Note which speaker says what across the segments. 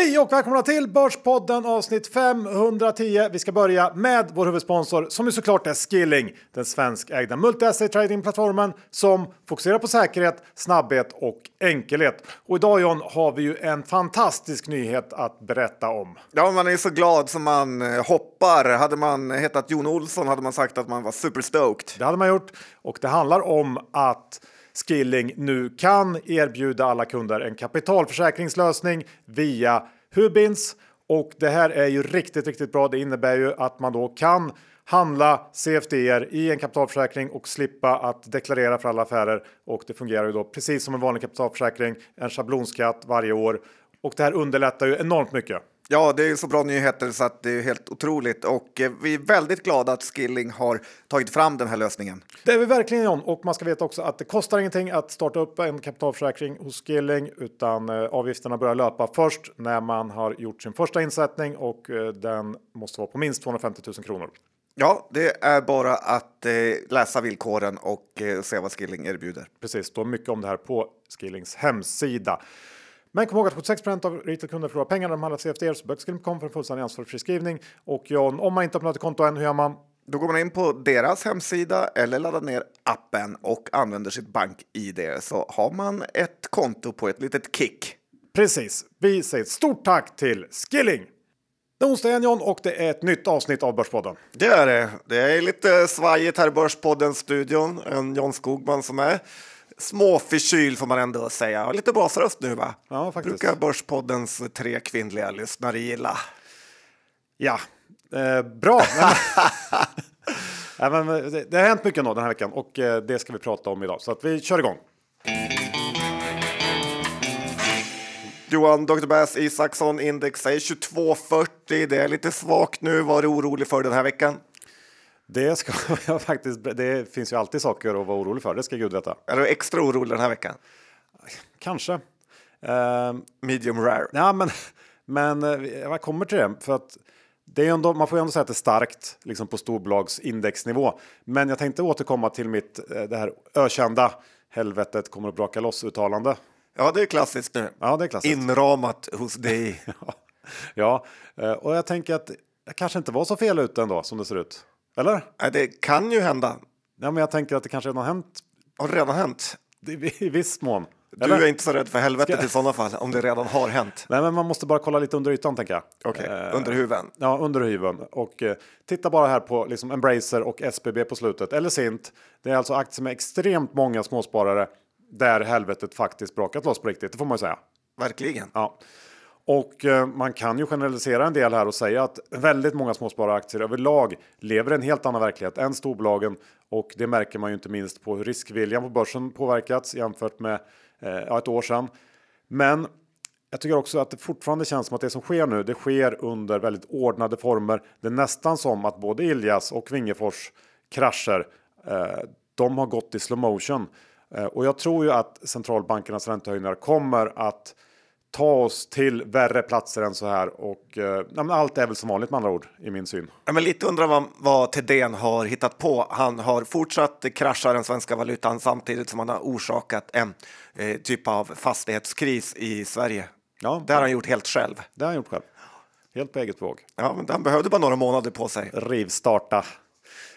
Speaker 1: Hej och välkomna till Börspodden avsnitt 510. Vi ska börja med vår huvudsponsor som ju såklart är Skilling, den svenskägda multi-asset tradingplattformen som fokuserar på säkerhet, snabbhet och enkelhet. Och idag John har vi ju en fantastisk nyhet att berätta om.
Speaker 2: Ja, man är så glad som man eh, hoppar. Hade man hetat Jon Olsson hade man sagt att man var superstoked.
Speaker 1: Det hade man gjort och det handlar om att Skilling nu kan erbjuda alla kunder en kapitalförsäkringslösning via Hubins. Och det här är ju riktigt, riktigt bra. Det innebär ju att man då kan handla CFDer i en kapitalförsäkring och slippa att deklarera för alla affärer. Och det fungerar ju då precis som en vanlig kapitalförsäkring, en schablonskatt varje år. Och det här underlättar ju enormt mycket.
Speaker 2: Ja, det är så bra nyheter så att det är helt otroligt och eh, vi är väldigt glada att Skilling har tagit fram den här lösningen.
Speaker 1: Det är vi verkligen John och man ska veta också att det kostar ingenting att starta upp en kapitalförsäkring hos Skilling utan eh, avgifterna börjar löpa först när man har gjort sin första insättning och eh, den måste vara på minst 250 000 kronor.
Speaker 2: Ja, det är bara att eh, läsa villkoren och eh, se vad Skilling erbjuder.
Speaker 1: Precis, står mycket om det här på Skillings hemsida. Men kom ihåg att 76 av retailkunder förlorar pengar när de handlar CFD så böckskilling.com för en fullständig ansvarsfri skrivning. Och John, om man inte öppnat ett konto än, hur gör man?
Speaker 2: Då går man in på deras hemsida eller laddar ner appen och använder sitt bank-id så har man ett konto på ett litet kick.
Speaker 1: Precis. Vi säger ett stort tack till Skilling! Det är onsdag igen John och det är ett nytt avsnitt av Börspodden.
Speaker 2: Det är det. Det är lite svajigt här i Börspodden-studion. En John Skogman som är småförkyld får man ändå säga. Lite basröst nu va?
Speaker 1: Ja, faktiskt.
Speaker 2: Brukar Börspoddens tre kvinnliga lyssnare gilla.
Speaker 1: Ja, eh, bra. Nej, men, det, det har hänt mycket ändå den här veckan och eh, det ska vi prata om idag. Så att vi kör igång.
Speaker 2: Johan, Dr. Bass Isaksson index säger 2240. Det är lite svagt nu. Var du orolig för den här veckan?
Speaker 1: Det, ska jag faktiskt, det finns ju alltid saker att vara orolig för, det ska Gud veta.
Speaker 2: Är du extra orolig den här veckan?
Speaker 1: Kanske. Uh,
Speaker 2: Medium rare.
Speaker 1: Ja, men, men eh, jag kommer till det. För att det är ändå, man får ju ändå säga att det är starkt liksom på storbolagsindexnivå. Men jag tänkte återkomma till mitt eh, det här ökända helvetet kommer att braka loss uttalande.
Speaker 2: Ja, det är klassiskt nu.
Speaker 1: Ja, det är klassiskt.
Speaker 2: Inramat hos dig.
Speaker 1: ja, eh, och jag tänker att jag kanske inte var så fel ute ändå som det ser ut. Eller?
Speaker 2: Nej, det kan ju hända.
Speaker 1: Ja, men jag tänker att det kanske redan har hänt.
Speaker 2: Har det redan hänt?
Speaker 1: I viss mån.
Speaker 2: Du är inte så rädd för helvetet Ska... i sådana fall, om det redan har hänt.
Speaker 1: Nej, men man måste bara kolla lite under ytan, tänker jag.
Speaker 2: Okej, okay. uh, under huven.
Speaker 1: Ja, under huven. Och uh, titta bara här på liksom Embracer och SBB på slutet, eller Sint. Det är alltså aktier med extremt många småsparare där helvetet faktiskt brakat loss på riktigt, det får man ju säga.
Speaker 2: Verkligen.
Speaker 1: Ja. Och eh, man kan ju generalisera en del här och säga att väldigt många småsparaktier överlag lever i en helt annan verklighet än storbolagen och det märker man ju inte minst på hur riskviljan på börsen påverkats jämfört med eh, ett år sedan. Men jag tycker också att det fortfarande känns som att det som sker nu, det sker under väldigt ordnade former. Det är nästan som att både Iljas och Vingefors krascher, eh, de har gått i slow motion. Eh, och jag tror ju att centralbankernas räntehöjningar kommer att ta oss till värre platser än så här och eh, allt är väl som vanligt med andra ord i min syn.
Speaker 2: Ja, men lite undrar man vad Thedéen har hittat på. Han har fortsatt krascha den svenska valutan samtidigt som han har orsakat en eh, typ av fastighetskris i Sverige. Ja, det har han gjort helt själv.
Speaker 1: Det har han gjort själv. Helt på eget våg.
Speaker 2: Ja, men han behövde bara några månader på sig.
Speaker 1: Rivstarta.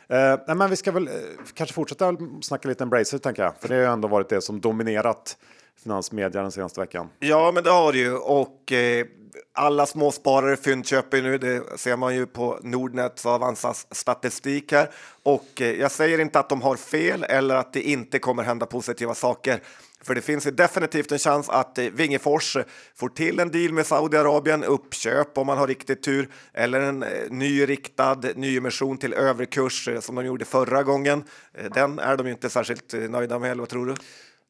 Speaker 1: Eh, men vi ska väl eh, kanske fortsätta snacka lite Embracer tänker jag, för det har ändå varit det som dominerat finansmedia den senaste veckan.
Speaker 2: Ja, men det har det ju och eh, alla småsparare fyndköper nu. Det ser man ju på Nordnets och Avanzas statistik här och eh, jag säger inte att de har fel eller att det inte kommer hända positiva saker. För det finns ju definitivt en chans att eh, Vingefors får till en deal med Saudiarabien, uppköp om man har riktigt tur, eller en eh, ny riktad nyemission till överkurs eh, som de gjorde förra gången. Den är de ju inte särskilt nöjda med, eller vad tror du?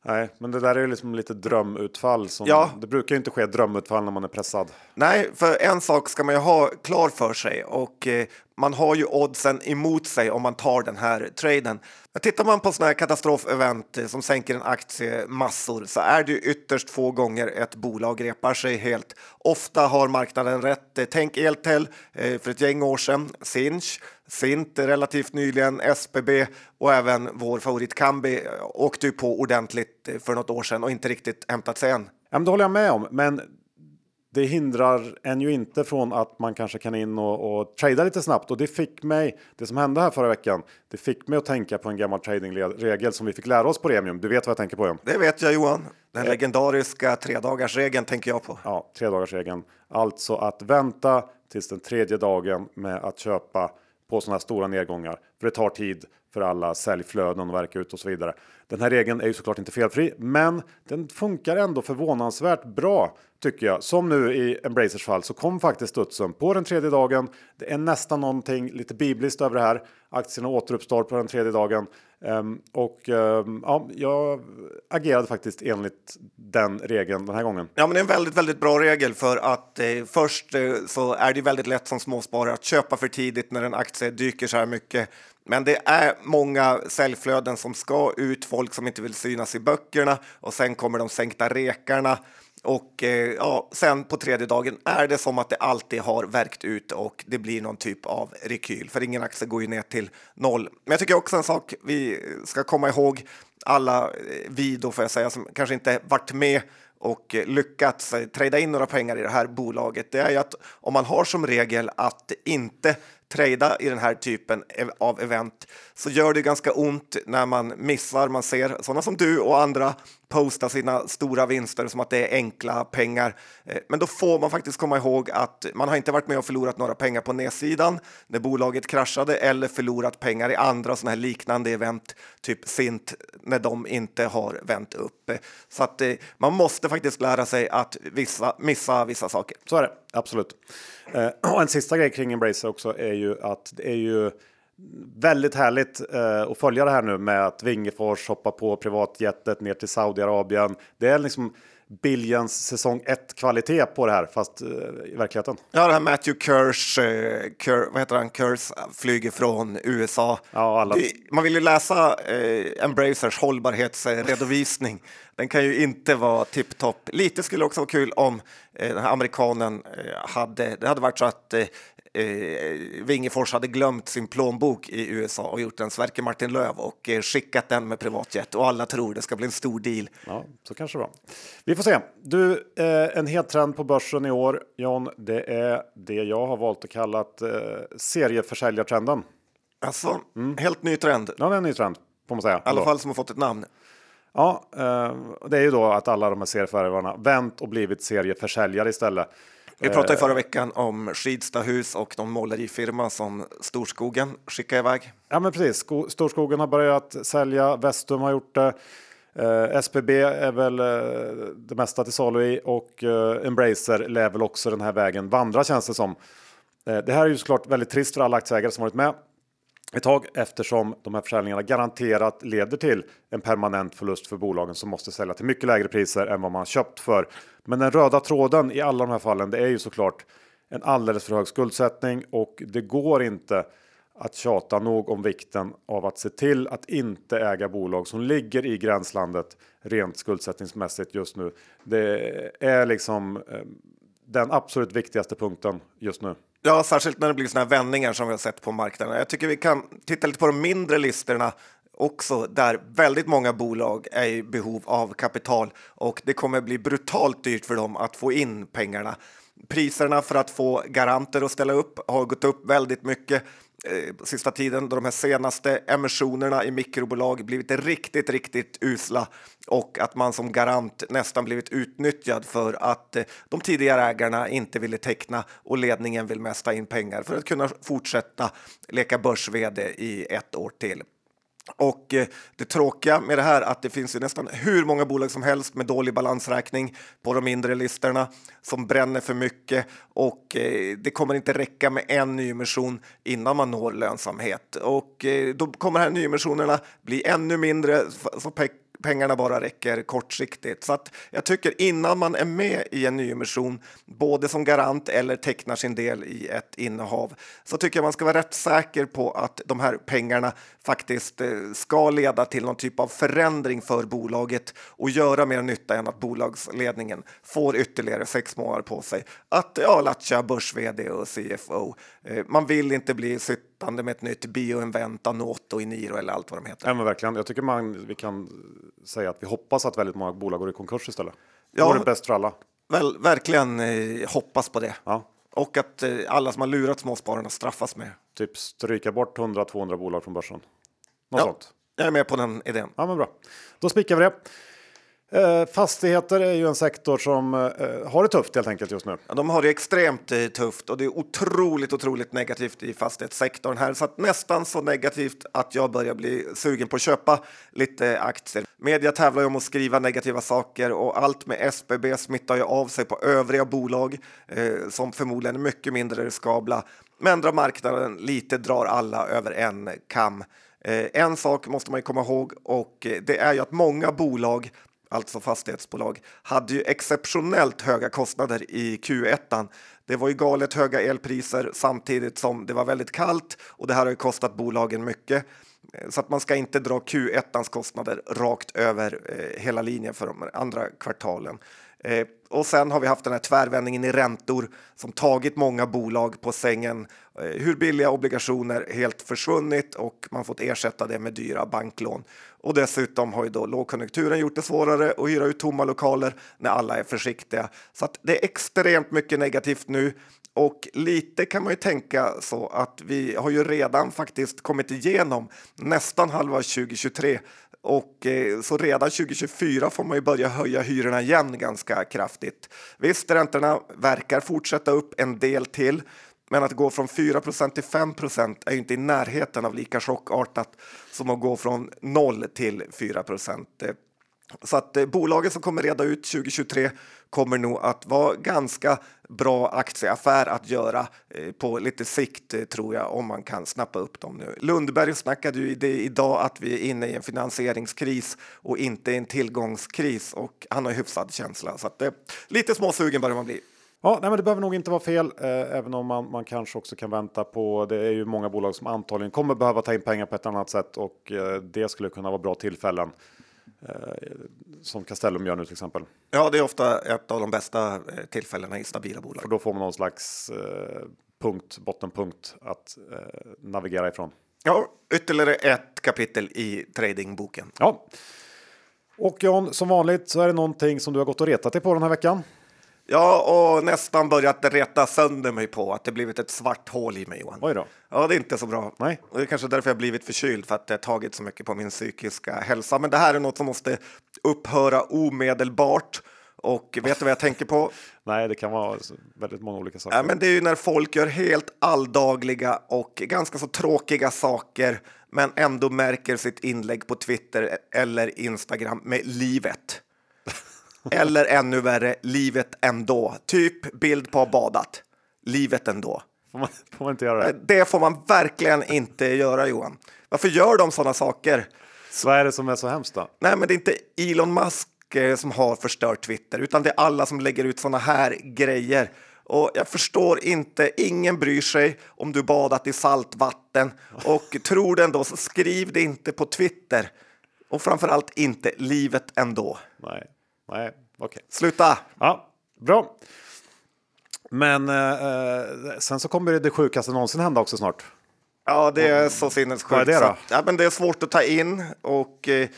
Speaker 1: Nej, men det där är ju liksom lite drömutfall. Som, ja. Det brukar ju inte ske drömutfall när man är pressad.
Speaker 2: Nej, för en sak ska man ju ha klar för sig och eh, man har ju oddsen emot sig om man tar den här traden. Tittar man på sådana här katastrofevent eh, som sänker en aktie massor så är det ju ytterst få gånger ett bolag repar sig helt. Ofta har marknaden rätt. Eh, tänk Eltel eh, för ett gäng år sedan, Sinch, Sint relativt nyligen, SBB och även vår favorit Kambi åkte ju på ordentligt för något år sedan och inte riktigt hämtat sig än.
Speaker 1: Ja, men det håller jag med om, men det hindrar en ju inte från att man kanske kan in och, och trada lite snabbt och det fick mig, det som hände här förra veckan, det fick mig att tänka på en gammal tradingregel som vi fick lära oss på Remium. Du vet vad jag tänker på John?
Speaker 2: Det vet jag Johan. Den legendariska tredagarsregeln tänker jag på.
Speaker 1: Ja, tredagarsregeln. Alltså att vänta tills den tredje dagen med att köpa på sådana här stora nedgångar. För det tar tid för alla säljflöden och verka ut och så vidare. Den här regeln är ju såklart inte felfri, men den funkar ändå förvånansvärt bra tycker jag. Som nu i Embracers fall så kom faktiskt studsen på den tredje dagen. Det är nästan någonting lite bibliskt över det här. Aktierna återuppstår på den tredje dagen um, och um, ja, jag agerade faktiskt enligt den regeln den här gången.
Speaker 2: Ja, men det är en väldigt, väldigt bra regel för att eh, först eh, så är det väldigt lätt som småsparare att köpa för tidigt när en aktie dyker så här mycket. Men det är många säljflöden som ska ut, folk som inte vill synas i böckerna och sen kommer de sänkta rekarna och eh, ja, sen på tredje dagen är det som att det alltid har verkt ut och det blir någon typ av rekyl, för ingen aktie går ju ner till noll. Men jag tycker också en sak vi ska komma ihåg, alla eh, vi då får jag säga som kanske inte varit med och lyckats eh, trada in några pengar i det här bolaget, det är ju att om man har som regel att inte trada i den här typen av event så gör det ganska ont när man missar. Man ser sådana som du och andra posta sina stora vinster som att det är enkla pengar. Eh, men då får man faktiskt komma ihåg att man har inte varit med och förlorat några pengar på nedsidan när bolaget kraschade eller förlorat pengar i andra sådana här liknande event, typ Sint, när de inte har vänt upp. Eh, så att eh, man måste faktiskt lära sig att vissa, missa vissa saker.
Speaker 1: Så är det, absolut. Och en sista grej kring Embracer också är ju att det är ju väldigt härligt eh, att följa det här nu med att Wingefors hoppar på privatjetet ner till Saudiarabien. Det är liksom Billions säsong 1 kvalitet på det här, fast eh, i verkligheten.
Speaker 2: Ja, det här Matthew Kers, eh, Kers, vad heter han, Kers flyger från USA.
Speaker 1: Ja, alla.
Speaker 2: Man vill ju läsa eh, Embracers hållbarhetsredovisning. Den kan ju inte vara tipptopp. Lite skulle också vara kul om eh, den här amerikanen eh, hade, det hade varit så att eh, Wingefors hade glömt sin plånbok i USA och gjort en Sverker Martin Löv och eh, skickat den med privatjet och alla tror det ska bli en stor deal.
Speaker 1: Ja, så kanske det var. Vi får se. Du, eh, en het trend på börsen i år, John, det är det jag har valt att kalla eh, serieförsäljartrenden.
Speaker 2: Alltså, mm. helt ny trend.
Speaker 1: Ja, det är en ny trend får man säga. I
Speaker 2: alla fall som har fått ett namn.
Speaker 1: Ja, eh, det är ju då att alla de här serieförvärvarna vänt och blivit serieförsäljare istället.
Speaker 2: Vi pratade förra veckan om Skidstahus och någon målerifirma som Storskogen skickade iväg.
Speaker 1: Ja, men precis. Storskogen har börjat sälja. Vestum har gjort det. Eh, SBB är väl eh, det mesta till salu i och eh, Embracer lär väl också den här vägen vandra känns det som. Eh, det här är ju såklart väldigt trist för alla aktieägare som varit med ett tag eftersom de här försäljningarna garanterat leder till en permanent förlust för bolagen som måste sälja till mycket lägre priser än vad man köpt för. Men den röda tråden i alla de här fallen, det är ju såklart en alldeles för hög skuldsättning och det går inte att tjata nog om vikten av att se till att inte äga bolag som ligger i gränslandet rent skuldsättningsmässigt just nu. Det är liksom eh, den absolut viktigaste punkten just nu.
Speaker 2: Ja, särskilt när det blir såna här vändningar som vi har sett på marknaden. Jag tycker vi kan titta lite på de mindre listorna också där väldigt många bolag är i behov av kapital och det kommer bli brutalt dyrt för dem att få in pengarna. Priserna för att få garanter att ställa upp har gått upp väldigt mycket eh, sista tiden då de här senaste emissionerna i mikrobolag blivit riktigt, riktigt usla och att man som garant nästan blivit utnyttjad för att eh, de tidigare ägarna inte ville teckna och ledningen vill mesta in pengar för att kunna fortsätta leka börs i ett år till. Och eh, det tråkiga med det här är att det finns ju nästan hur många bolag som helst med dålig balansräkning på de mindre listorna som bränner för mycket. Och eh, det kommer inte räcka med en nyemission innan man når lönsamhet. Och eh, då kommer de här nyemissionerna bli ännu mindre så pengarna bara räcker kortsiktigt. Så att jag tycker innan man är med i en nyemission, både som garant eller tecknar sin del i ett innehav, så tycker jag man ska vara rätt säker på att de här pengarna faktiskt eh, ska leda till någon typ av förändring för bolaget och göra mer nytta än att bolagsledningen får ytterligare sex månader på sig att ja, latcha börs och CFO. Eh, man vill inte bli sittande med ett nytt Bioinvent, Anoto, Iniro eller allt vad de heter.
Speaker 1: Ja, men verkligen. Jag tycker man, vi kan säga att vi hoppas att väldigt många bolag går i konkurs istället. Ja. Det vore bäst för alla.
Speaker 2: väl, verkligen eh, hoppas på det.
Speaker 1: Ja,
Speaker 2: Och att eh, alla som har lurat småspararna straffas med.
Speaker 1: typ stryka bort 100-200 bolag från börsen. Något
Speaker 2: Ja.
Speaker 1: sånt.
Speaker 2: Jag är med på den idén.
Speaker 1: Ja, men bra. Då spikar vi det. Eh, fastigheter är ju en sektor som eh, har det tufft helt enkelt just nu.
Speaker 2: Ja, de har det extremt eh, tufft och det är otroligt, otroligt negativt i fastighetssektorn här. Så att nästan så negativt att jag börjar bli sugen på att köpa lite aktier. Media tävlar ju om att skriva negativa saker och allt med SBB smittar ju av sig på övriga bolag eh, som förmodligen är mycket mindre riskabla. Men drar marknaden lite drar alla över en kam. Eh, en sak måste man ju komma ihåg och det är ju att många bolag alltså fastighetsbolag, hade ju exceptionellt höga kostnader i Q1. Det var ju galet höga elpriser samtidigt som det var väldigt kallt och det här har ju kostat bolagen mycket. Så att man ska inte dra Q1 kostnader rakt över eh, hela linjen för de andra kvartalen. Eh, och sen har vi haft den här tvärvändningen i räntor som tagit många bolag på sängen. Eh, hur billiga obligationer helt försvunnit och man fått ersätta det med dyra banklån. Och dessutom har ju då lågkonjunkturen gjort det svårare att hyra ut tomma lokaler när alla är försiktiga. Så att det är extremt mycket negativt nu. Och lite kan man ju tänka så att vi har ju redan faktiskt kommit igenom nästan halva 2023 och eh, så redan 2024 får man ju börja höja hyrorna igen ganska kraftigt. Visst, räntorna verkar fortsätta upp en del till, men att gå från 4 till 5% är ju inte i närheten av lika chockartat som att gå från 0 till 4% eh, så att eh, bolaget som kommer reda ut 2023 kommer nog att vara ganska bra aktieaffär att göra eh, på lite sikt tror jag om man kan snappa upp dem nu. Lundberg snackade ju i det idag att vi är inne i en finansieringskris och inte en tillgångskris och han har hyfsad känsla så att lite småsugen börjar man bli.
Speaker 1: Ja, nej, men det behöver nog inte vara fel, eh, även om man, man kanske också kan vänta på. Det är ju många bolag som antagligen kommer behöva ta in pengar på ett annat sätt och eh, det skulle kunna vara bra tillfällen. Eh, som Castellum gör nu till exempel.
Speaker 2: Ja, det är ofta ett av de bästa eh, tillfällena i stabila bolag.
Speaker 1: För då får man någon slags eh, punkt, bottenpunkt att eh, navigera ifrån.
Speaker 2: Ja, ytterligare ett kapitel i tradingboken.
Speaker 1: Ja. Och John, som vanligt så är det någonting som du har gått och retat dig på den här veckan.
Speaker 2: Ja, och nästan börjat reta sönder mig på att det blivit ett svart hål i mig, Johan.
Speaker 1: Oj då.
Speaker 2: Ja, det är inte så bra.
Speaker 1: Nej.
Speaker 2: Det är kanske därför jag blivit förkyld, för att det har tagit så mycket på min psykiska hälsa. Men det här är något som måste upphöra omedelbart. Och vet du vad jag tänker på?
Speaker 1: Nej, det kan vara väldigt många olika saker.
Speaker 2: Ja, men det är ju när folk gör helt alldagliga och ganska så tråkiga saker men ändå märker sitt inlägg på Twitter eller Instagram med livet. Eller ännu värre, livet ändå. Typ bild på badat. Livet ändå.
Speaker 1: Får, man, får man inte göra det?
Speaker 2: Det får man verkligen inte göra, Johan. Varför gör de sådana saker?
Speaker 1: Så vad är det som är så hemskt då?
Speaker 2: Nej, men det är inte Elon Musk eh, som har förstört Twitter, utan det är alla som lägger ut sådana här grejer. Och jag förstår inte, ingen bryr sig om du badat i saltvatten och tror det ändå så skriv det inte på Twitter. Och framförallt inte livet ändå.
Speaker 1: Nej, nej, okej.
Speaker 2: Sluta!
Speaker 1: Ja, bra. Men eh, eh, sen så kommer det sjukaste någonsin hända också snart.
Speaker 2: Ja, det är så sinnessjukt.
Speaker 1: Vad är det då?
Speaker 2: Ja, men det är svårt att ta in och eh,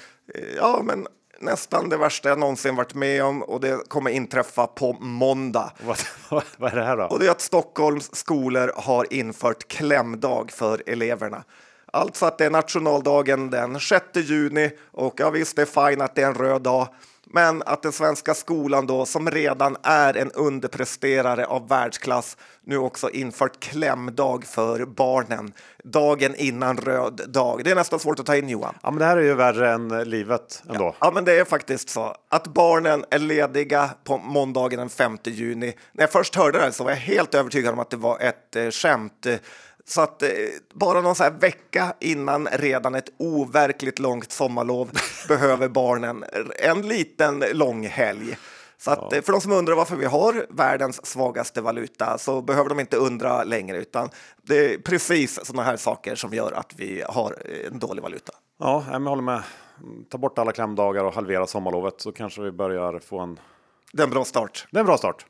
Speaker 2: ja, men nästan det värsta jag någonsin varit med om och det kommer inträffa på måndag.
Speaker 1: Vad, vad, är det här då?
Speaker 2: Och det är att Stockholms skolor har infört klämdag för eleverna. Alltså att det är nationaldagen den 6 juni och ja visst, det är fine att det är en röd dag. Men att den svenska skolan då, som redan är en underpresterare av världsklass, nu också infört klämdag för barnen. Dagen innan röd dag. Det är nästan svårt att ta in Johan.
Speaker 1: Ja, men det här är ju värre än livet ändå.
Speaker 2: Ja, men det är faktiskt så att barnen är lediga på måndagen den 5 juni. När jag först hörde det här så var jag helt övertygad om att det var ett eh, skämt. Så att eh, bara någon så här vecka innan redan ett overkligt långt sommarlov behöver barnen en liten lång helg. Så att, eh, för de som undrar varför vi har världens svagaste valuta så behöver de inte undra längre utan det är precis sådana här saker som gör att vi har eh, en dålig valuta.
Speaker 1: Ja, jag håller med. Ta bort alla klämdagar och halvera sommarlovet så kanske vi börjar få en...
Speaker 2: Det är en bra start.
Speaker 1: Det är en bra start.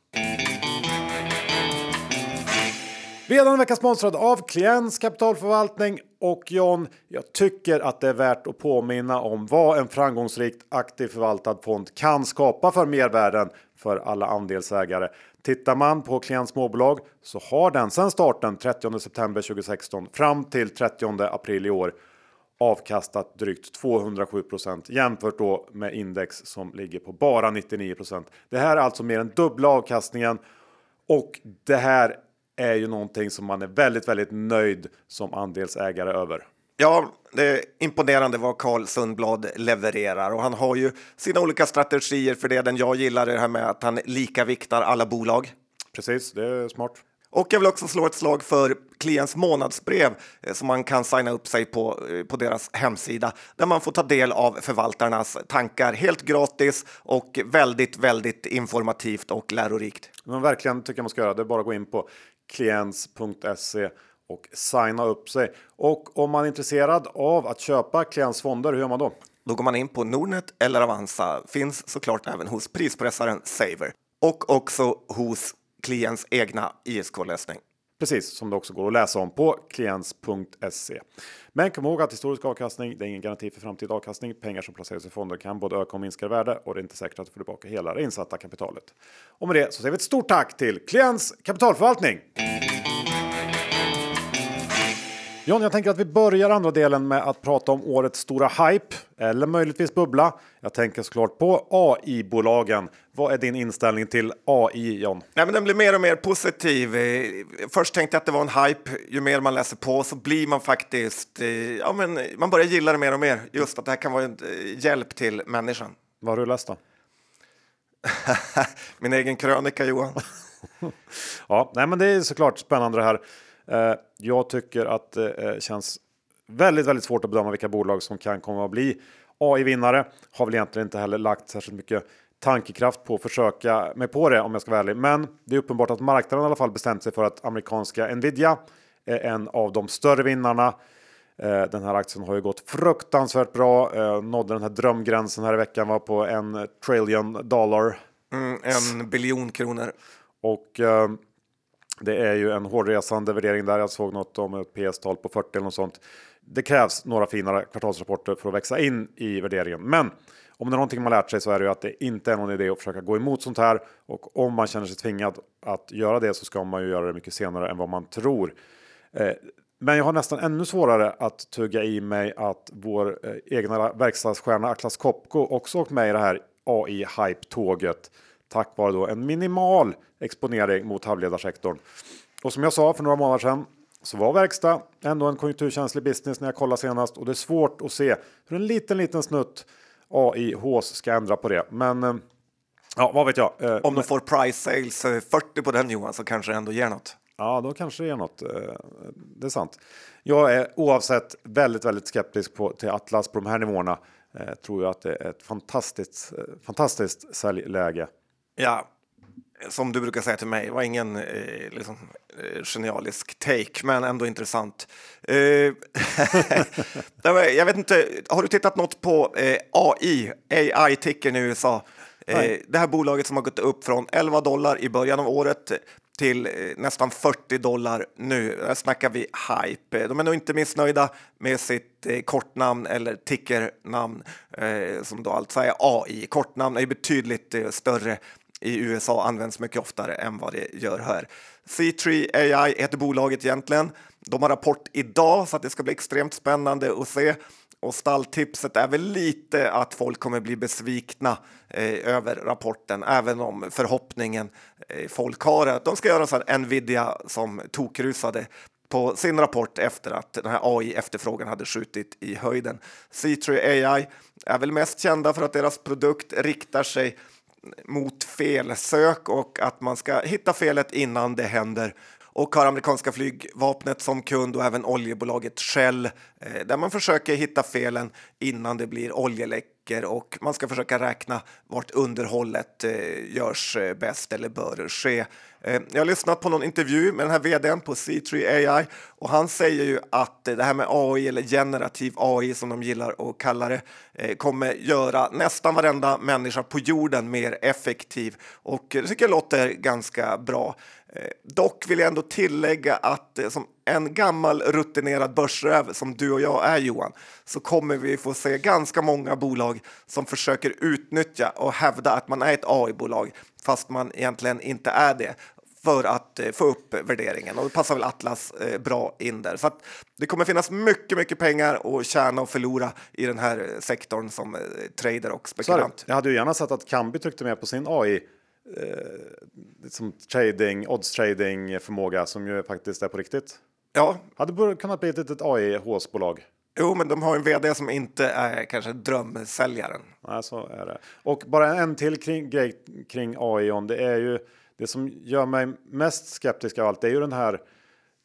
Speaker 1: Redan en vecka sponsrad av Klients kapitalförvaltning. Och John, jag tycker att det är värt att påminna om vad en framgångsrikt aktivt förvaltad fond kan skapa för mervärden för alla andelsägare. Tittar man på Klients småbolag så har den sedan starten 30 september 2016 fram till 30 april i år avkastat drygt 207% jämfört då med index som ligger på bara 99% Det här är alltså mer än dubbla avkastningen. Och det här är ju någonting som man är väldigt, väldigt nöjd som andelsägare över.
Speaker 2: Ja, det är imponerande vad Carl Sundblad levererar och han har ju sina olika strategier för det. Den jag gillar är det här med att han lika viktar alla bolag.
Speaker 1: Precis, det är smart.
Speaker 2: Och jag vill också slå ett slag för klients månadsbrev eh, som man kan signa upp sig på eh, på deras hemsida där man får ta del av förvaltarnas tankar helt gratis och väldigt, väldigt informativt och lärorikt.
Speaker 1: Men verkligen tycker jag man ska göra. Det är bara att gå in på klients.se och signa upp sig. Och om man är intresserad av att köpa klients fonder, hur gör man då?
Speaker 2: Då går man in på Nordnet eller Avanza. Finns såklart även hos prispressaren Saver och också hos klients egna ISK-lösning.
Speaker 1: Precis som det också går att läsa om på kliens.se. Men kom ihåg att historisk avkastning, det är ingen garanti för framtida avkastning. Pengar som placeras i fonder kan både öka och minska i värde och det är inte säkert att du får tillbaka hela det insatta kapitalet. Och med det så säger vi ett stort tack till Kliens kapitalförvaltning. John, jag tänker att vi börjar andra delen med att prata om årets stora hype eller möjligtvis bubbla. Jag tänker såklart på AI-bolagen. Vad är din inställning till AI, John?
Speaker 2: Nej, men den blir mer och mer positiv. Först tänkte jag att det var en hype. Ju mer man läser på så blir man faktiskt... Eh, ja, men man börjar gilla det mer och mer. Just att det här kan vara en eh, hjälp till människan.
Speaker 1: Vad har du läst då?
Speaker 2: Min egen krönika, Johan.
Speaker 1: ja, nej, men det är såklart spännande det här. Eh, jag tycker att det eh, känns väldigt, väldigt svårt att bedöma vilka bolag som kan komma att bli AI-vinnare. Har väl egentligen inte heller lagt särskilt mycket tankekraft på att försöka mig på det om jag ska vara ärlig. Men det är uppenbart att marknaden i alla fall bestämt sig för att amerikanska Nvidia är en av de större vinnarna. Eh, den här aktien har ju gått fruktansvärt bra. Nådde den här drömgränsen här i veckan var på en trillion dollar.
Speaker 2: Mm, en biljon kronor.
Speaker 1: Och det är ju en hårdresande värdering där. Jag såg något om ett PS-tal på 40 eller något sånt. Det krävs några finare kvartalsrapporter för att växa in i värderingen. Men om det är någonting man lärt sig så är det ju att det inte är någon idé att försöka gå emot sånt här. Och om man känner sig tvingad att göra det så ska man ju göra det mycket senare än vad man tror. Eh, men jag har nästan ännu svårare att tugga i mig att vår eh, egna verkstadsstjärna Atlas Copco också åkt med i det här AI-hype-tåget tack vare då en minimal exponering mot halvledarsektorn. Och som jag sa för några månader sedan så var verkstad ändå en konjunkturkänslig business när jag kollade senast och det är svårt att se hur en liten, liten snutt AI HÅS ska ändra på det. Men eh, ja, vad vet jag?
Speaker 2: Eh, Om de får price sales 40 eh, på den Johan så kanske det ändå ger något.
Speaker 1: Ja, då kanske det ger något. Det är sant. Jag är oavsett väldigt, väldigt skeptisk på, till Atlas på de här nivåerna. Jag tror jag att det är ett fantastiskt, fantastiskt säljläge.
Speaker 2: Ja, som du brukar säga till mig, var ingen eh, liksom, eh, genialisk take, men ändå intressant. Eh, jag vet inte, har du tittat något på eh, AI, AI-tickern i USA? Eh, det här bolaget som har gått upp från 11 dollar i början av året till eh, nästan 40 dollar nu. Där snackar vi hype. De är nog inte missnöjda med sitt eh, kortnamn eller tickernamn som då alltså är AI. Kortnamn är betydligt större i USA används mycket oftare än vad det gör här. C3 AI heter bolaget egentligen. De har rapport idag så att det ska bli extremt spännande att se. Och stalltipset är väl lite att folk kommer bli besvikna eh, över rapporten, även om förhoppningen eh, folk har att de ska göra så här Nvidia som tokrusade på sin rapport efter att den här AI-efterfrågan hade skjutit i höjden. C3 AI är väl mest kända för att deras produkt riktar sig mot felsök och att man ska hitta felet innan det händer. Och har amerikanska flygvapnet som kund och även oljebolaget Shell eh, där man försöker hitta felen innan det blir oljeläck räcker och man ska försöka räkna vart underhållet eh, görs eh, bäst eller bör ske. Eh, jag har lyssnat på någon intervju med den här vdn på C3 AI och han säger ju att det här med AI eller generativ AI som de gillar att kalla det eh, kommer göra nästan varenda människa på jorden mer effektiv och det tycker jag låter ganska bra. Dock vill jag ändå tillägga att som en gammal rutinerad börsräv som du och jag är Johan så kommer vi få se ganska många bolag som försöker utnyttja och hävda att man är ett AI-bolag fast man egentligen inte är det för att eh, få upp värderingen och det passar väl Atlas eh, bra in där. Så det kommer finnas mycket, mycket pengar att tjäna och förlora i den här eh, sektorn som trader och spekulant.
Speaker 1: Jag hade ju gärna sett att Kambi tryckte med på sin AI eh, som trading, odds trading förmåga som ju faktiskt är på riktigt.
Speaker 2: Ja,
Speaker 1: hade kunnat bli ett litet AI-håsbolag.
Speaker 2: Jo, men de har en vd som inte är kanske drömsäljaren.
Speaker 1: Nej, så är det. Och bara en till kring, grej kring AI. Det är ju det som gör mig mest skeptisk av allt. Det är ju den här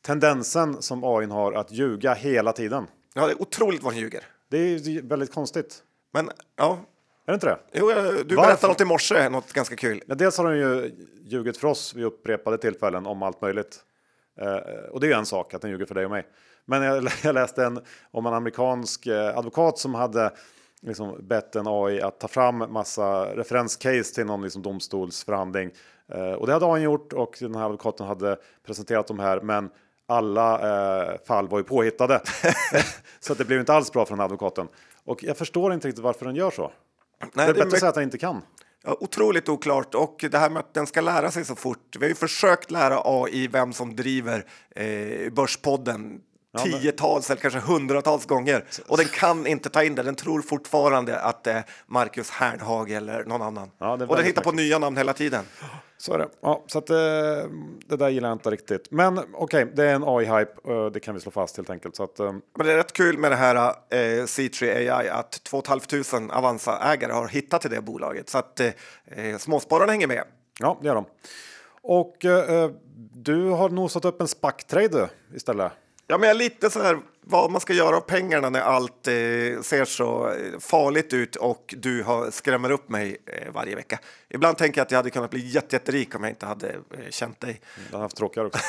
Speaker 1: tendensen som AI har att ljuga hela tiden.
Speaker 2: Ja, det är otroligt vad han ljuger.
Speaker 1: Det är väldigt konstigt.
Speaker 2: Men ja.
Speaker 1: Är det inte det?
Speaker 2: Jo, du Varför? berättade något i morse, något ganska kul.
Speaker 1: Ja, dels har de ju ljugit för oss vid upprepade tillfällen om allt möjligt. Eh, och det är ju en sak att den ljuger för dig och mig. Men jag, jag läste en om en amerikansk eh, advokat som hade liksom bett en AI att ta fram massa referenscase till någon liksom domstolsförhandling. Eh, och det hade AI gjort och den här advokaten hade presenterat de här. Men alla eh, fall var ju påhittade. så att det blev inte alls bra för den här advokaten. Och jag förstår inte riktigt varför den gör så. Nej, det är bättre att säga att den inte kan.
Speaker 2: Ja, otroligt oklart och det här med att den ska lära sig så fort. Vi har ju försökt lära AI vem som driver eh, Börspodden Ja, tiotals eller kanske hundratals gånger och den kan inte ta in det. Den tror fortfarande att det är Marcus Hernhag eller någon annan. Ja, och den hittar på nya namn hela tiden.
Speaker 1: Så är det. Ja, så att, eh, det där gillar jag inte riktigt. Men okej, okay, det är en AI-hype. Eh, det kan vi slå fast helt enkelt. Så att, eh.
Speaker 2: Men det är rätt kul med det här eh, C3 AI att 2 500 Avanza-ägare har hittat till det bolaget. Så att eh, småspararna hänger med.
Speaker 1: Ja, det gör de. Och eh, du har nosat upp en SPAC-trade istället.
Speaker 2: Ja, men jag är lite så här vad man ska göra av pengarna när allt eh, ser så eh, farligt ut och du har, skrämmer upp mig eh, varje vecka. Ibland tänker jag att jag hade kunnat bli jätterik om jag inte hade eh, känt dig.
Speaker 1: Jag har haft tråkigare också.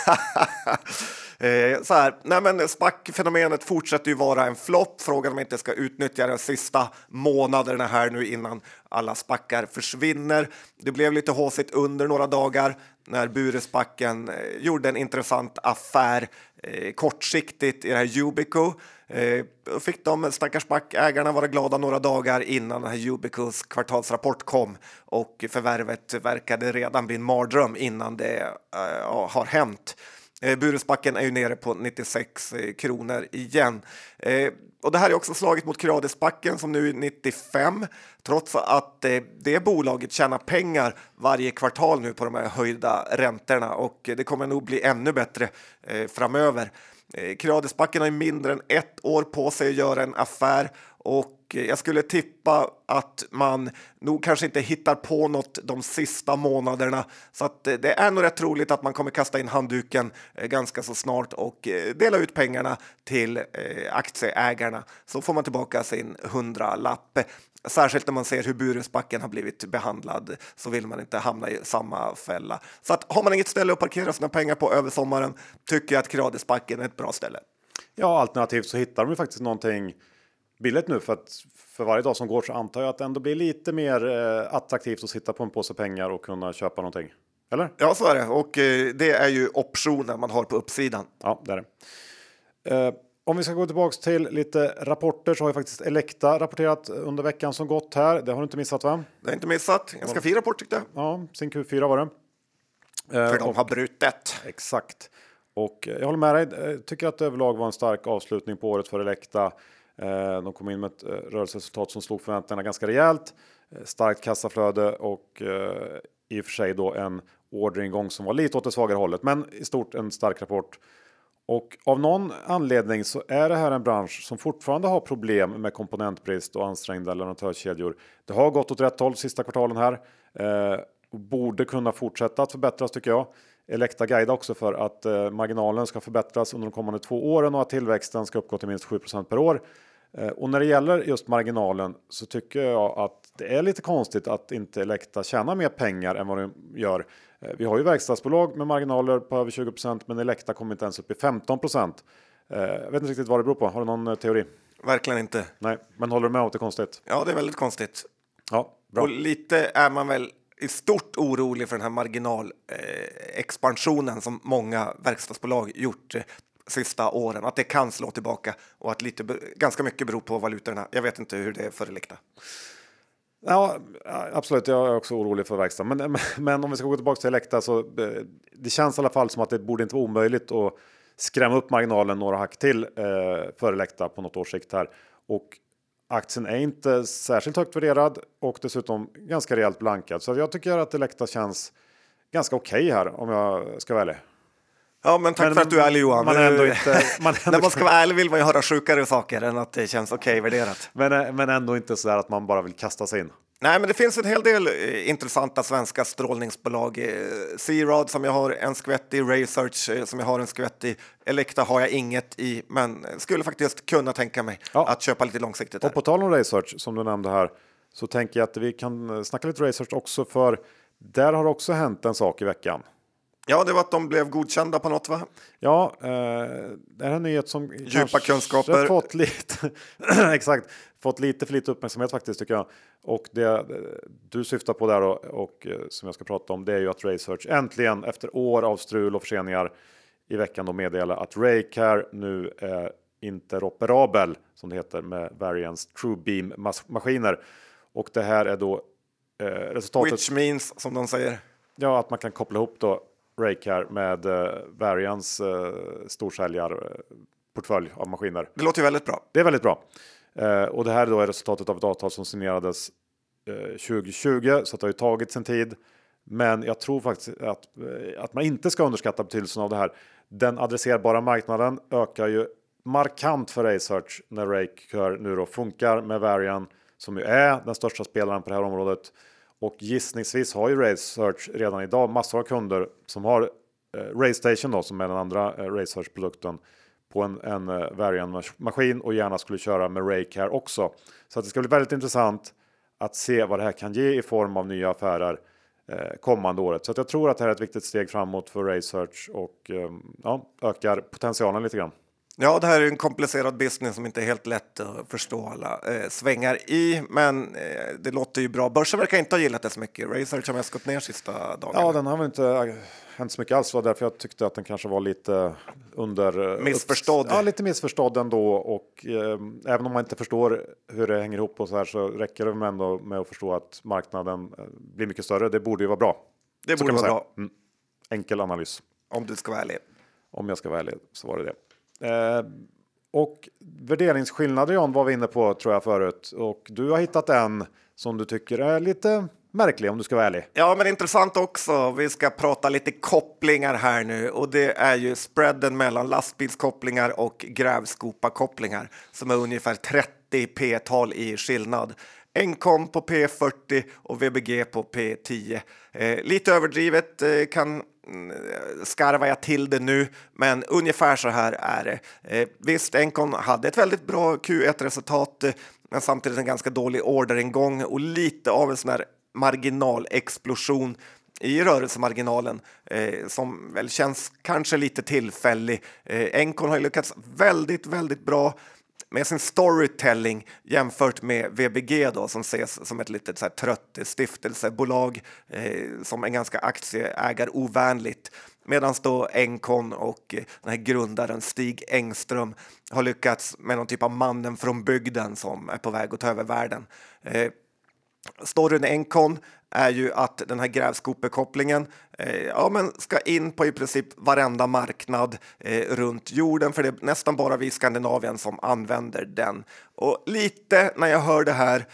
Speaker 2: eh, så här, nej men SPAC-fenomenet fortsätter ju vara en flopp. Frågan om jag inte ska utnyttja de sista månaderna här nu innan alla spackar försvinner. Det blev lite håsigt under några dagar när Buresbacken eh, gjorde en intressant affär eh, kortsiktigt i det här Ubico. Eh, fick de stackars backägarna vara glada några dagar innan den här Ubicos kvartalsrapport kom och förvärvet verkade redan bli en mardröm innan det eh, har hänt. Eh, är ju nere på 96 eh, kronor igen. Eh, och det här är också slaget mot Kradesbacken som nu är 95 trots att eh, det bolaget tjänar pengar varje kvartal nu på de här höjda räntorna och eh, det kommer nog bli ännu bättre eh, framöver. Eh, Kradesbacken har ju mindre än ett år på sig att göra en affär och Eh, jag skulle tippa att man nog kanske inte hittar på något de sista månaderna. Så att eh, det är nog rätt troligt att man kommer kasta in handduken eh, ganska så snart och dela ut pengarna till aktieägarna. Så får man tillbaka sin hundralapp. Särskilt när man ser hur Burensbacken har blivit behandlad så vill man inte hamna i samma fälla. Så att har man inget ställe att parkera sina pengar på över sommaren tycker jag att Kradesbacken är ett bra ställe.
Speaker 1: Ja, alternativt så hittar de ju faktiskt någonting billigt nu för att för varje dag som går så antar jag att det ändå blir lite mer eh, attraktivt att sitta på en påse pengar och kunna köpa någonting. Eller?
Speaker 2: Ja, så är det och eh, det är ju optionen man har på uppsidan.
Speaker 1: Ja, det är det. Eh, om vi ska gå tillbaks till lite rapporter så har ju faktiskt Elekta rapporterat under veckan som gått här. Det har du inte missat va?
Speaker 2: Det har inte missat. Ganska fin rapport tyckte jag.
Speaker 1: Ja, sin Q4 var det.
Speaker 2: För de har brutit.
Speaker 1: Exakt. Och jag håller med dig. Jag tycker att det överlag var en stark avslutning på året för Elekta. Eh, de kom in med ett eh, rörelseresultat som slog förväntningarna ganska rejält. Eh, starkt kassaflöde och i och för sig då en orderingång som var lite åt det svagare hållet, men i stort en stark rapport. Och av någon anledning så är det här en bransch som fortfarande har problem med komponentbrist och ansträngda leverantörskedjor. Det har gått åt rätt håll sista kvartalen här eh, och borde kunna fortsätta att förbättras tycker jag. Elekta guida också för att eh, marginalen ska förbättras under de kommande två åren och att tillväxten ska uppgå till minst 7% per år. Eh, och när det gäller just marginalen så tycker jag att det är lite konstigt att inte Elekta tjänar mer pengar än vad de gör. Eh, vi har ju verkstadsbolag med marginaler på över 20% men Elekta kommer inte ens upp i 15 Jag vet inte riktigt vad det beror på. Har du någon teori?
Speaker 2: Verkligen inte.
Speaker 1: Nej, men håller du med om att det är konstigt?
Speaker 2: Ja, det är väldigt konstigt.
Speaker 1: Ja, bra.
Speaker 2: Och lite är man väl i stort orolig för den här marginalexpansionen eh, som många verkstadsbolag gjort eh, sista åren, att det kan slå tillbaka och att lite, ganska mycket beror på valutorna. Jag vet inte hur det är för Elekta.
Speaker 1: Ja, absolut. Jag är också orolig för verkstad. Men, men om vi ska gå tillbaka till Elekta så eh, det känns i alla fall som att det borde inte vara omöjligt att skrämma upp marginalen några hack till eh, för Elekta på något års sikt här. Och aktien är inte särskilt högt värderad och dessutom ganska rejält blankad. Så jag tycker att Elekta känns ganska okej okay här om jag ska vara ärlig.
Speaker 2: Ja, men tack men, för att du är ärlig Johan.
Speaker 1: Man ändå inte,
Speaker 2: man ändå När man ska vara ärlig vill man ju höra sjukare saker än att det känns okej okay värderat.
Speaker 1: Men, eh, men ändå inte så där att man bara vill kasta sig in.
Speaker 2: Nej, men det finns en hel del eh, intressanta svenska strålningsbolag. Eh, C-Rad som jag har en skvätt i, Research som jag har en skvätt i, Elekta har jag inget i, men skulle faktiskt kunna tänka mig ja. att köpa lite långsiktigt. Här.
Speaker 1: Och på tal om Research som du nämnde här så tänker jag att vi kan snacka lite Research också för där har också hänt en sak i veckan.
Speaker 2: Ja, det var att de blev godkända på något va?
Speaker 1: Ja, eh, det är en nyhet som
Speaker 2: djupa kunskaper
Speaker 1: fått lite exakt fått lite för lite uppmärksamhet faktiskt tycker jag. Och det du syftar på där och, och eh, som jag ska prata om, det är ju att Research äntligen efter år av strul och förseningar i veckan då meddelar att Raycare nu är interoperabel som det heter med Variance TrueBeam maskiner. Och det här är då
Speaker 2: eh, resultatet. Which means som de säger.
Speaker 1: Ja, att man kan koppla ihop då Raycare med eh, Varians eh, storsäljarportfölj av maskiner.
Speaker 2: Det låter ju väldigt bra.
Speaker 1: Det är väldigt bra. Eh, och det här är då resultatet av ett avtal som signerades eh, 2020 så det har ju tagit sin tid. Men jag tror faktiskt att, att man inte ska underskatta betydelsen av det här. Den adresserbara marknaden ökar ju markant för Research när Raycare nu då funkar med Varian som ju är den största spelaren på det här området. Och gissningsvis har ju RaySearch redan idag massor av kunder som har eh, RayStation då som är den andra eh, Research-produkten på en, en eh, Varian-maskin och gärna skulle köra med Raycare också. Så att det ska bli väldigt intressant att se vad det här kan ge i form av nya affärer eh, kommande året. Så att jag tror att det här är ett viktigt steg framåt för RaySearch och eh, ja, ökar potentialen lite grann.
Speaker 2: Ja, det här är en komplicerad business som inte är helt lätt att förstå alla eh, svängar i, men eh, det låter ju bra. Börsen verkar inte ha gillat det så mycket. Research har mest gått ner sista dagarna.
Speaker 1: Ja, den har väl inte äh, hänt så mycket alls. Det var därför jag tyckte att den kanske var lite under...
Speaker 2: Eh, missförstådd.
Speaker 1: Ja, lite missförstådd ändå. Och eh, även om man inte förstår hur det hänger ihop och så här så räcker det ändå med att förstå att marknaden eh, blir mycket större. Det borde ju vara bra.
Speaker 2: Det så borde vara bra. Mm.
Speaker 1: Enkel analys.
Speaker 2: Om du ska vara ärlig.
Speaker 1: Om jag ska vara ärlig så var det det. Eh, och värderingsskillnader John var vi inne på tror jag förut och du har hittat en som du tycker är lite märklig om du ska vara ärlig.
Speaker 2: Ja, men intressant också. Vi ska prata lite kopplingar här nu och det är ju spreaden mellan lastbilskopplingar och grävskopakopplingar som är ungefär 30 p-tal i skillnad. Encom på P40 och VBG på P10. Eh, lite överdrivet eh, kan Eh, skarvar jag till det nu, men ungefär så här är det. Eh, visst, Encon hade ett väldigt bra Q1-resultat, eh, men samtidigt en ganska dålig orderingång och lite av en sån här marginalexplosion i rörelsemarginalen eh, som väl känns kanske lite tillfällig. Eh, Encon har lyckats väldigt, väldigt bra med sin storytelling jämfört med VBG då, som ses som ett litet så här, trött stiftelsebolag eh, som är ganska aktieägarovänligt. Medan då Engcon och eh, den här grundaren Stig Engström har lyckats med någon typ av mannen från bygden som är på väg att ta över världen. Eh, storyn Encon är ju att den här grävskopekopplingen eh, ja, men ska in på i princip varenda marknad eh, runt jorden, för det är nästan bara vi i Skandinavien som använder den. Och lite när jag hör det här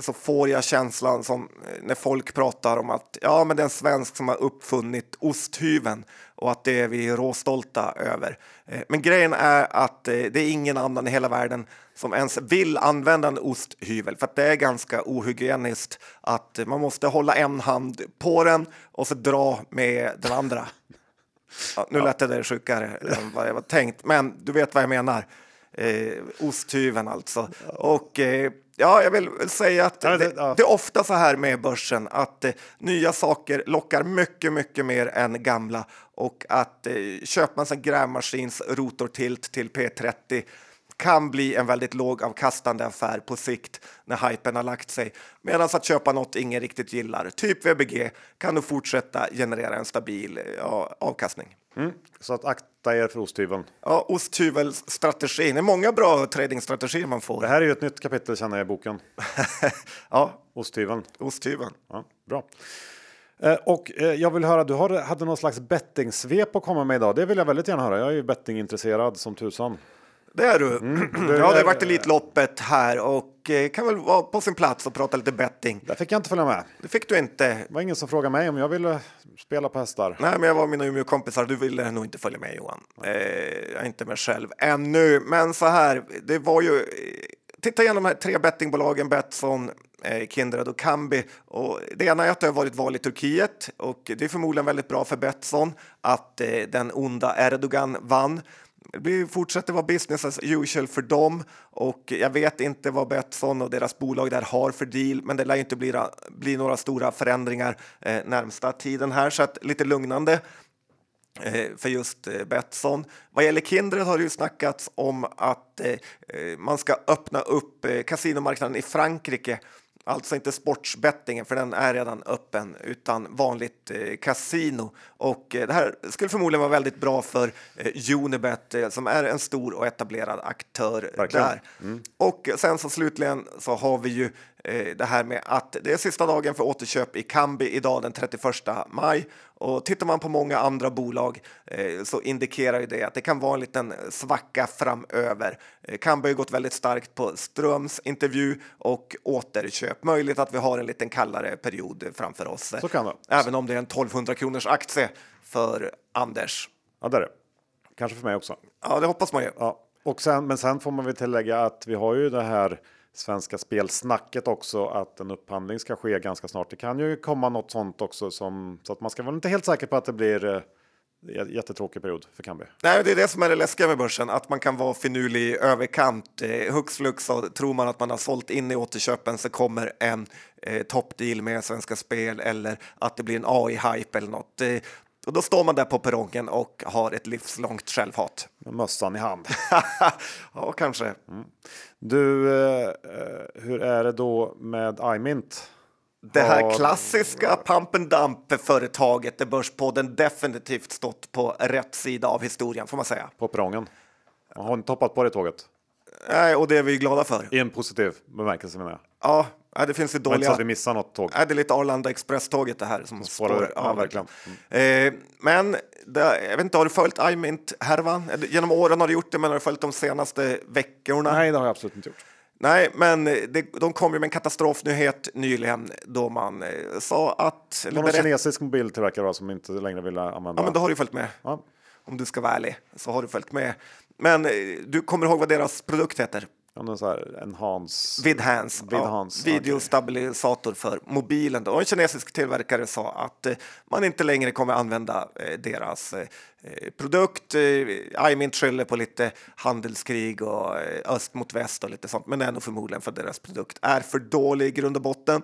Speaker 2: så får jag känslan som eh, när folk pratar om att ja, men det är en svensk som har uppfunnit osthyveln och att det är vi råstolta över. Eh, men grejen är att det är ingen annan i hela världen som ens vill använda en osthyvel för att det är ganska ohygieniskt att man måste hålla en hand på den och så dra med den andra. Ja, nu ja. lät det sjukare än vad jag var tänkt, men du vet vad jag menar. Eh, osthyveln alltså. Och eh, ja, jag vill säga att det,
Speaker 1: det-
Speaker 2: är ofta så här med börsen att eh, nya saker lockar mycket, mycket mer än gamla och att eh, köper man en grävmaskins rotortilt till P30 kan bli en väldigt lågavkastande affär på sikt när hypen har lagt sig. Medan att köpa något ingen riktigt gillar, typ VBG, kan nog fortsätta generera en stabil ja, avkastning.
Speaker 1: Mm. Så att akta er för osthyveln.
Speaker 2: Ja, osthyvelsstrategin, det är många bra tradingstrategier man
Speaker 1: Det
Speaker 2: får.
Speaker 1: här är ju ett nytt kapitel känner jag i boken.
Speaker 2: ja,
Speaker 1: Osthyveln.
Speaker 2: osthyveln.
Speaker 1: Ja, bra. Eh, och eh, jag vill höra, du har, hade någon slags bettingsvep att komma med idag. Det vill jag väldigt gärna höra. Jag är ju bettingintresserad som tusan.
Speaker 2: Det är du.
Speaker 1: Mm,
Speaker 2: ja, det har varit Elitloppet här och eh, kan väl vara på sin plats och prata lite betting.
Speaker 1: Där fick jag inte följa med.
Speaker 2: Det fick du inte.
Speaker 1: Det var ingen som frågade mig om jag ville spela på hästar.
Speaker 2: Nej, men jag var med mina Umeå-kompisar. Du ville nog inte följa med Johan. Eh, jag är inte med själv ännu, men så här. Det var ju. Eh, titta igenom de här tre bettingbolagen Betsson, eh, Kindred och Kambi. Och det ena är att det har varit val i Turkiet och det är förmodligen väldigt bra för Betsson att eh, den onda Erdogan vann. Det fortsätter vara business as usual för dem och jag vet inte vad Betsson och deras bolag där har för deal, men det lär ju inte bli, bli några stora förändringar eh, närmsta tiden här, så att lite lugnande eh, för just eh, Betsson. Vad gäller Kindred har det ju snackats om att eh, eh man ska öppna upp eh, kasinomarknaden i Frankrike. Alltså inte sportsbettingen, för den är redan öppen, utan vanligt eh, kasino. Och eh, det här skulle förmodligen vara väldigt bra för eh, Unibet eh, som är en stor och etablerad aktör
Speaker 1: Verkligen.
Speaker 2: där. Och sen så slutligen så har vi ju det här med att det är sista dagen för återköp i Kambi idag den 31 maj. Och tittar man på många andra bolag eh, så indikerar det att det kan vara en liten svacka framöver. Eh, Kambi har gått väldigt starkt på Ströms intervju och återköp. Möjligt att vi har en liten kallare period framför oss.
Speaker 1: Så kan det.
Speaker 2: Även om det är en 1200 kronors aktie för Anders.
Speaker 1: Ja, det är det. Kanske för mig också.
Speaker 2: Ja, det hoppas man ju.
Speaker 1: Ja. Och sen, men sen får man väl tillägga att vi har ju det här svenska spelsnacket också att en upphandling ska ske ganska snart. Det kan ju komma något sånt också som så att man ska vara inte helt säker på att det blir eh, jättetråkig period för Kambi.
Speaker 2: Nej, det är det som är det läskiga med börsen, att man kan vara finurlig i överkant. Eh, hux flux så tror man att man har sålt in i återköpen så kommer en eh, toppdeal med Svenska Spel eller att det blir en AI-hype eller något. Eh, och då står man där på perrongen och har ett livslångt självhat.
Speaker 1: Med mössan i hand.
Speaker 2: ja, kanske.
Speaker 1: Du, eh, hur är det då med iMint?
Speaker 2: Det här
Speaker 1: Har-
Speaker 2: klassiska pump and dump-företaget där Börspodden definitivt stått på rätt sida av historien, får man säga.
Speaker 1: På perrongen? Man har inte hoppat på det tåget?
Speaker 2: Nej, och det är vi glada för.
Speaker 1: I en positiv bemärkelse menar jag.
Speaker 2: Ja, ja, det finns ju
Speaker 1: så
Speaker 2: dåliga...
Speaker 1: att vi missar något tåg.
Speaker 2: är det lite Arlanda Express-tåget det här som
Speaker 1: Spårar-
Speaker 2: spår?
Speaker 1: ja, verkligen.
Speaker 2: Eh, men det, jag vet inte, har du följt iMint-härvan? Genom åren har du gjort det, men har du följt de senaste veckorna?
Speaker 1: Nej, det har jag absolut inte gjort.
Speaker 2: Nej, men det, de kom ju med en katastrofnyhet nyligen då man eh, sa att...
Speaker 1: Det var någon kinesisk mobiltillverkare va, som inte längre ville använda.
Speaker 2: ja, men då har du följt med.
Speaker 1: Ja.
Speaker 2: Om du ska vara ärlig så har du följt med. Men eh, du kommer ihåg vad deras produkt heter?
Speaker 1: Någon så här enhance.
Speaker 2: Vidhans,
Speaker 1: Vidhans,
Speaker 2: ja, videostabilisator för mobilen. Då. Och en kinesisk tillverkare sa att eh, man inte längre kommer använda eh, deras eh, produkt. Eh, iMint skyller på lite handelskrig och eh, öst mot väst och lite sånt, men det är nog förmodligen för att deras produkt är för dålig i grund och botten.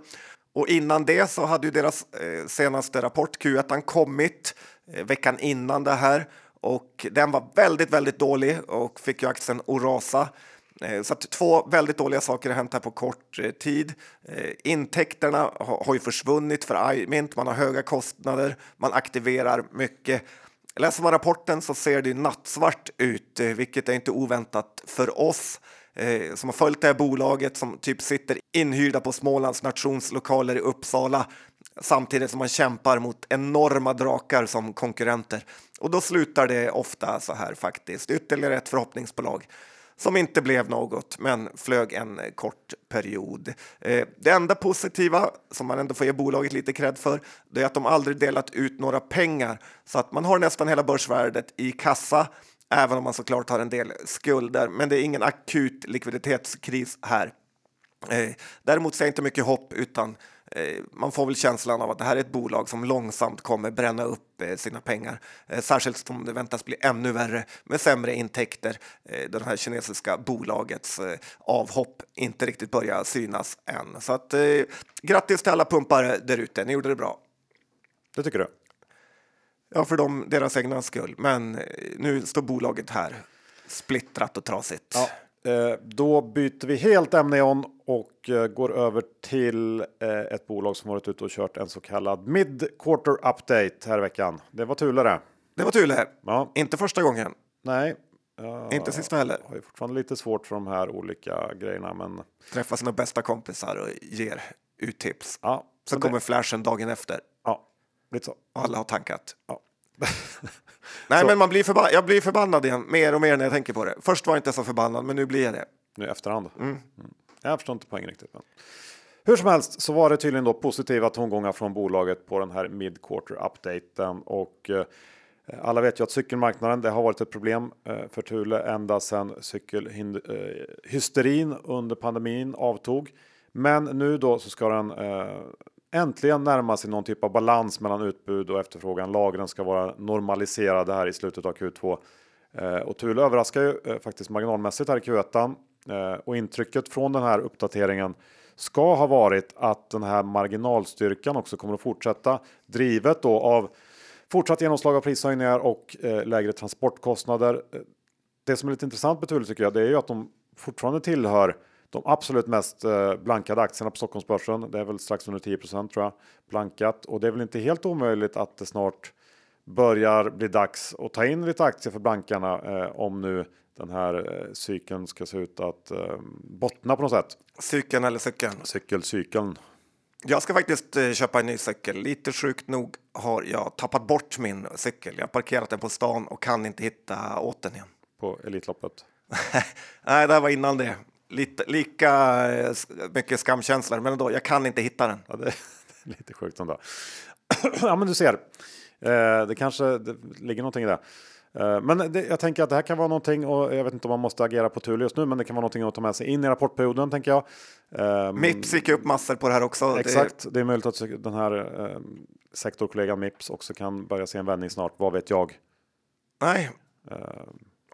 Speaker 2: Och innan det så hade ju deras eh, senaste rapport Q1 kommit eh, veckan innan det här och den var väldigt, väldigt dålig och fick ju aktien att rasa. Eh, så att två väldigt dåliga saker har hänt här på kort eh, tid. Eh, intäkterna har, ju försvunnit för iMint, man har höga kostnader, man aktiverar mycket. Läser man rapporten så ser det nattsvart ut, vilket är inte oväntat för oss som har följt det här bolaget som typ sitter inhyrda på Smålands nationslokaler i Uppsala samtidigt som man kämpar mot enorma drakar som konkurrenter. Och då slutar det ofta så här faktiskt. Ytterligare ett förhoppningsbolag som inte blev något, men flög en eh, kort period. Eh, det enda positiva, som man ändå får ge bolaget lite cred för, det är att de aldrig delat ut några pengar, så att man har nästan hela börsvärdet i kassa, även om man såklart har en del skulder. Men det är ingen akut likviditetskris här. Eh, däremot ser jag inte mycket hopp, utan man får väl känslan av att det här är ett bolag som långsamt kommer bränna upp eh, sina pengar, eh, särskilt som det väntas bli ännu värre med sämre intäkter. Eh, det här kinesiska bolagets eh, avhopp inte riktigt börjar synas än. Så att, eh, grattis till alla pumpare där ute, ni gjorde det bra.
Speaker 1: Det tycker du?
Speaker 2: Ja, för dem, deras egna skull. Men eh, nu står bolaget här, splittrat och trasigt.
Speaker 1: Ja. Eh, då byter vi helt ämne John och eh, går över till eh, ett bolag som varit ute och kört en så kallad mid-quarter update här i veckan. Det var Thule det.
Speaker 2: Det var Thule.
Speaker 1: Ja.
Speaker 2: Inte första gången,
Speaker 1: Nej.
Speaker 2: inte sista heller.
Speaker 1: Jag har fortfarande lite svårt för de här olika grejerna, men
Speaker 2: Träffa sina bästa kompisar och ger ut tips.
Speaker 1: ja.
Speaker 2: Så
Speaker 1: det-
Speaker 2: kommer flashen dagen efter
Speaker 1: Ja, lite så.
Speaker 2: och alla har tankat.
Speaker 1: Ja.
Speaker 2: Nej,
Speaker 1: Så-
Speaker 2: men man blir förba- jag blir förbannad igen mer och mer när jag tänker på det. Först var jag inte så förbannad, men nu blir jag det.
Speaker 1: Nu i efterhand. Mm. Jag förstår inte poängen riktigt. Men. Hur som helst så var det tydligen då positiva tongångar från bolaget på den här mid-quarter updaten och eh, alla vet ju att cykelmarknaden det har varit ett problem eh, för Thule ända sedan cykelhysterin under pandemin avtog. Men nu då så ska den eh, äntligen närma sig någon typ av balans mellan utbud och efterfrågan. Lagren ska vara normaliserade här i slutet av Q2. Eh, och Thule överraskar ju eh, faktiskt marginalmässigt här i Q1. Eh, och intrycket från den här uppdateringen ska ha varit att den här marginalstyrkan också kommer att fortsätta. Drivet då av fortsatt genomslag av prishöjningar och eh, lägre transportkostnader. Eh, det som är lite intressant med Thule tycker jag, det är ju att de fortfarande tillhör de absolut mest eh, blankade aktierna på Stockholmsbörsen. Det är väl strax under 10% tror jag blankat och det är väl inte helt omöjligt att det snart börjar bli dags att ta in lite aktier för bankarna eh, om nu den här eh, cykeln ska se ut att bottna på något sätt.
Speaker 2: Cykeln eller cykeln.
Speaker 1: Cykelcykeln.
Speaker 2: Jag ska faktiskt köpa en ny cykel. Lite sjukt nog har jag tappat bort min cykel. Jag har parkerat den på stan och kan inte hitta åt den igen.
Speaker 1: på Elitloppet.
Speaker 2: Nej, det här var innan det. Lite, lika eh, mycket skamkänslor, men ändå, jag kan inte hitta den.
Speaker 1: Ja, det är lite sjukt ändå. ja, men du ser. Eh, det kanske det ligger någonting i det. Eh, men det, jag tänker att det här kan vara någonting och jag vet inte om man måste agera på Thule just nu, men det kan vara någonting att ta med sig in i rapportperioden tänker jag.
Speaker 2: Mips gick upp massor på det här också.
Speaker 1: Exakt, det är möjligt att den här sektorkollegan Mips också kan börja se en vändning snart. Vad vet jag?
Speaker 2: Nej,
Speaker 1: Eh,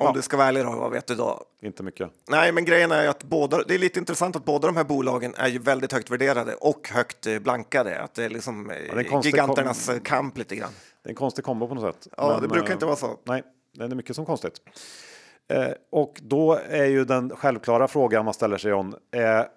Speaker 2: om
Speaker 1: ja.
Speaker 2: du ska vara ärlig då, vad vet du då?
Speaker 1: inte mycket.
Speaker 2: Nej, men grejen är att båda, det är lite intressant att båda de här bolagen är ju väldigt högt värderade och högt eh, blankade. Att det är liksom eh,
Speaker 1: det är konstig
Speaker 2: giganternas
Speaker 1: kom-
Speaker 2: eh, kamp lite grann.
Speaker 1: Det är en konstig kombo på något sätt.
Speaker 2: Ja,
Speaker 1: Men,
Speaker 2: det brukar
Speaker 1: eh,
Speaker 2: inte vara så.
Speaker 1: Nej, det är mycket som konstigt. Eh, och då är ju den självklara frågan man ställer sig om. Är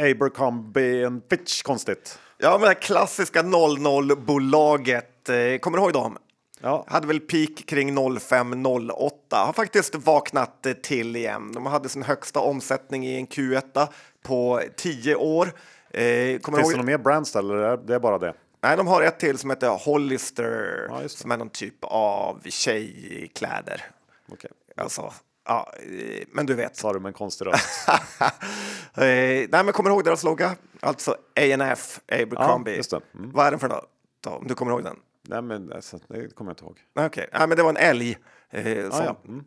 Speaker 1: Abercrombie and Fitch konstigt?
Speaker 2: Ja, men det här klassiska 00-bolaget, eh, kommer du ihåg dem?
Speaker 1: Ja,
Speaker 2: Hade väl peak kring 05-08, har faktiskt vaknat eh, till igen. De hade sin högsta omsättning i en Q1 på 10 år. Eh, kommer
Speaker 1: finns det något mer brands eller är det bara det?
Speaker 2: Nej, de har ett till som heter Hollister,
Speaker 1: Ja,
Speaker 2: som är någon typ av tjejkläder.
Speaker 1: Okej,
Speaker 2: Alltså, ja, eh, men du vet.
Speaker 1: sa du med en konstig röst.
Speaker 2: eh, nej, men kommer du ihåg deras logga? Alltså A&F, Abercrombie.
Speaker 1: Ja. Mm.
Speaker 2: Vad är den för något? Om du kommer ihåg den?
Speaker 1: Nej, men alltså, det kommer jag inte ihåg.
Speaker 2: Okej, Nej, men det var en älg. Eh, som,
Speaker 1: ja. Mm.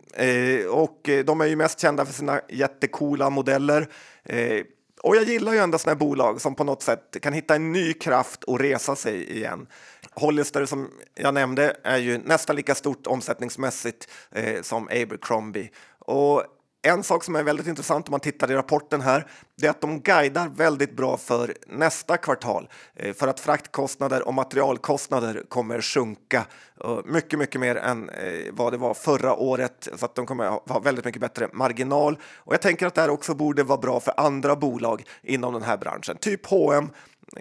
Speaker 2: eh, och eh, de är ju mest kända för sina jättekola modeller. Eh, och jag gillar ju ändå sådana här bolag som på något sätt kan hitta en ny kraft och resa sig igen. Hollister som jag nämnde är ju nästan lika stort omsättningsmässigt eh, som Abercrombie. Och en sak som är väldigt intressant om man tittar i rapporten här, det är att de guidar väldigt bra för nästa kvartal. Eh, för att fraktkostnader och materialkostnader kommer sjunka eh, mycket, mycket mer än eh, vad det var förra året. Så att de kommer ha ha väldigt mycket bättre marginal. Och jag tänker att det här också borde vara bra för andra bolag inom den här branschen, typ H&M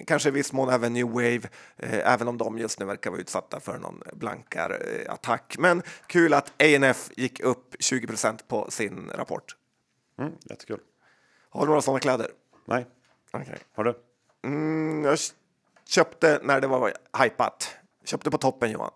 Speaker 2: kanske i viss mån även New Wave, eh, även om de just nu verkar vara utsatta för någon blankar eh, attack. Men kul att A&F gick upp 20% på sin rapport.
Speaker 1: Mm, jättekul.
Speaker 2: Har du några sådana kläder?
Speaker 1: Nej,
Speaker 2: Okay.
Speaker 1: har du?
Speaker 2: Mm, jag köpte när det var hypat. Köpte på toppen Johan.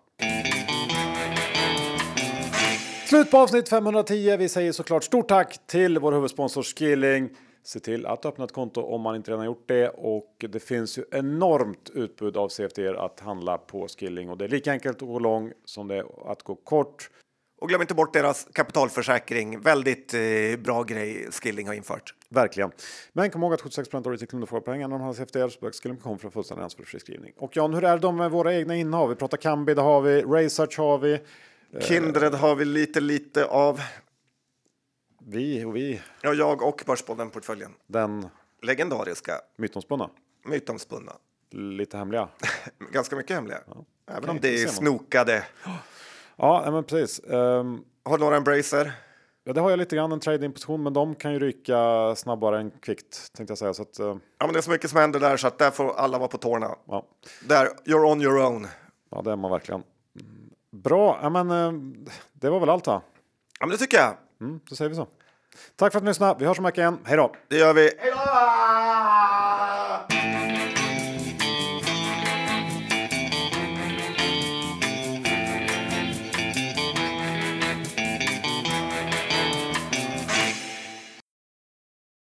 Speaker 1: Slut på avsnitt 510. Vi säger såklart stort tack till vår huvudsponsor Skilling. Se till att öppna ett konto om man inte redan gjort det och det finns ju enormt utbud av CFD att handla på Skilling och det är lika enkelt att gå lång som det är att gå kort.
Speaker 2: Och glöm inte bort deras kapitalförsäkring. Väldigt eh, bra grej Skilling har infört.
Speaker 1: Verkligen. Men kom ihåg att 76 av artikeln får poäng när de har CFDR så Skilling.com för en fullständig skrivning. Och Jan, hur är de med våra egna innehav? Vi pratar Kambi, det har vi. Research har vi.
Speaker 2: Kindred har vi lite, lite av.
Speaker 1: Vi och vi.
Speaker 2: Ja, jag och Börspodden-portföljen.
Speaker 1: Den
Speaker 2: Legendariska,
Speaker 1: mytomspunna.
Speaker 2: mytomspunna.
Speaker 1: Lite hemliga.
Speaker 2: Ganska mycket hemliga. Även
Speaker 1: Okej,
Speaker 2: om det är snokade.
Speaker 1: Ja, men precis. Ehm,
Speaker 2: Har du några Embracer?
Speaker 1: ja, det har jag lite grann en trade-in-position, men de kan ju ryka snabbare än kvickt tänkte jag säga. Så att, eh,
Speaker 2: Ja, men det är så mycket som händer där så att där får alla vara på tårna.
Speaker 1: ja,
Speaker 2: Där, you're on your own.
Speaker 1: ja, det är man verkligen. Bra, ja, men eh, det var väl allt va?
Speaker 2: Ja, men det tycker jag.
Speaker 1: Mm, då säger vi så. Tack för att ni lyssnade. Vi hörs om en vecka igen. Hej då!
Speaker 2: Det gör vi. Hej då!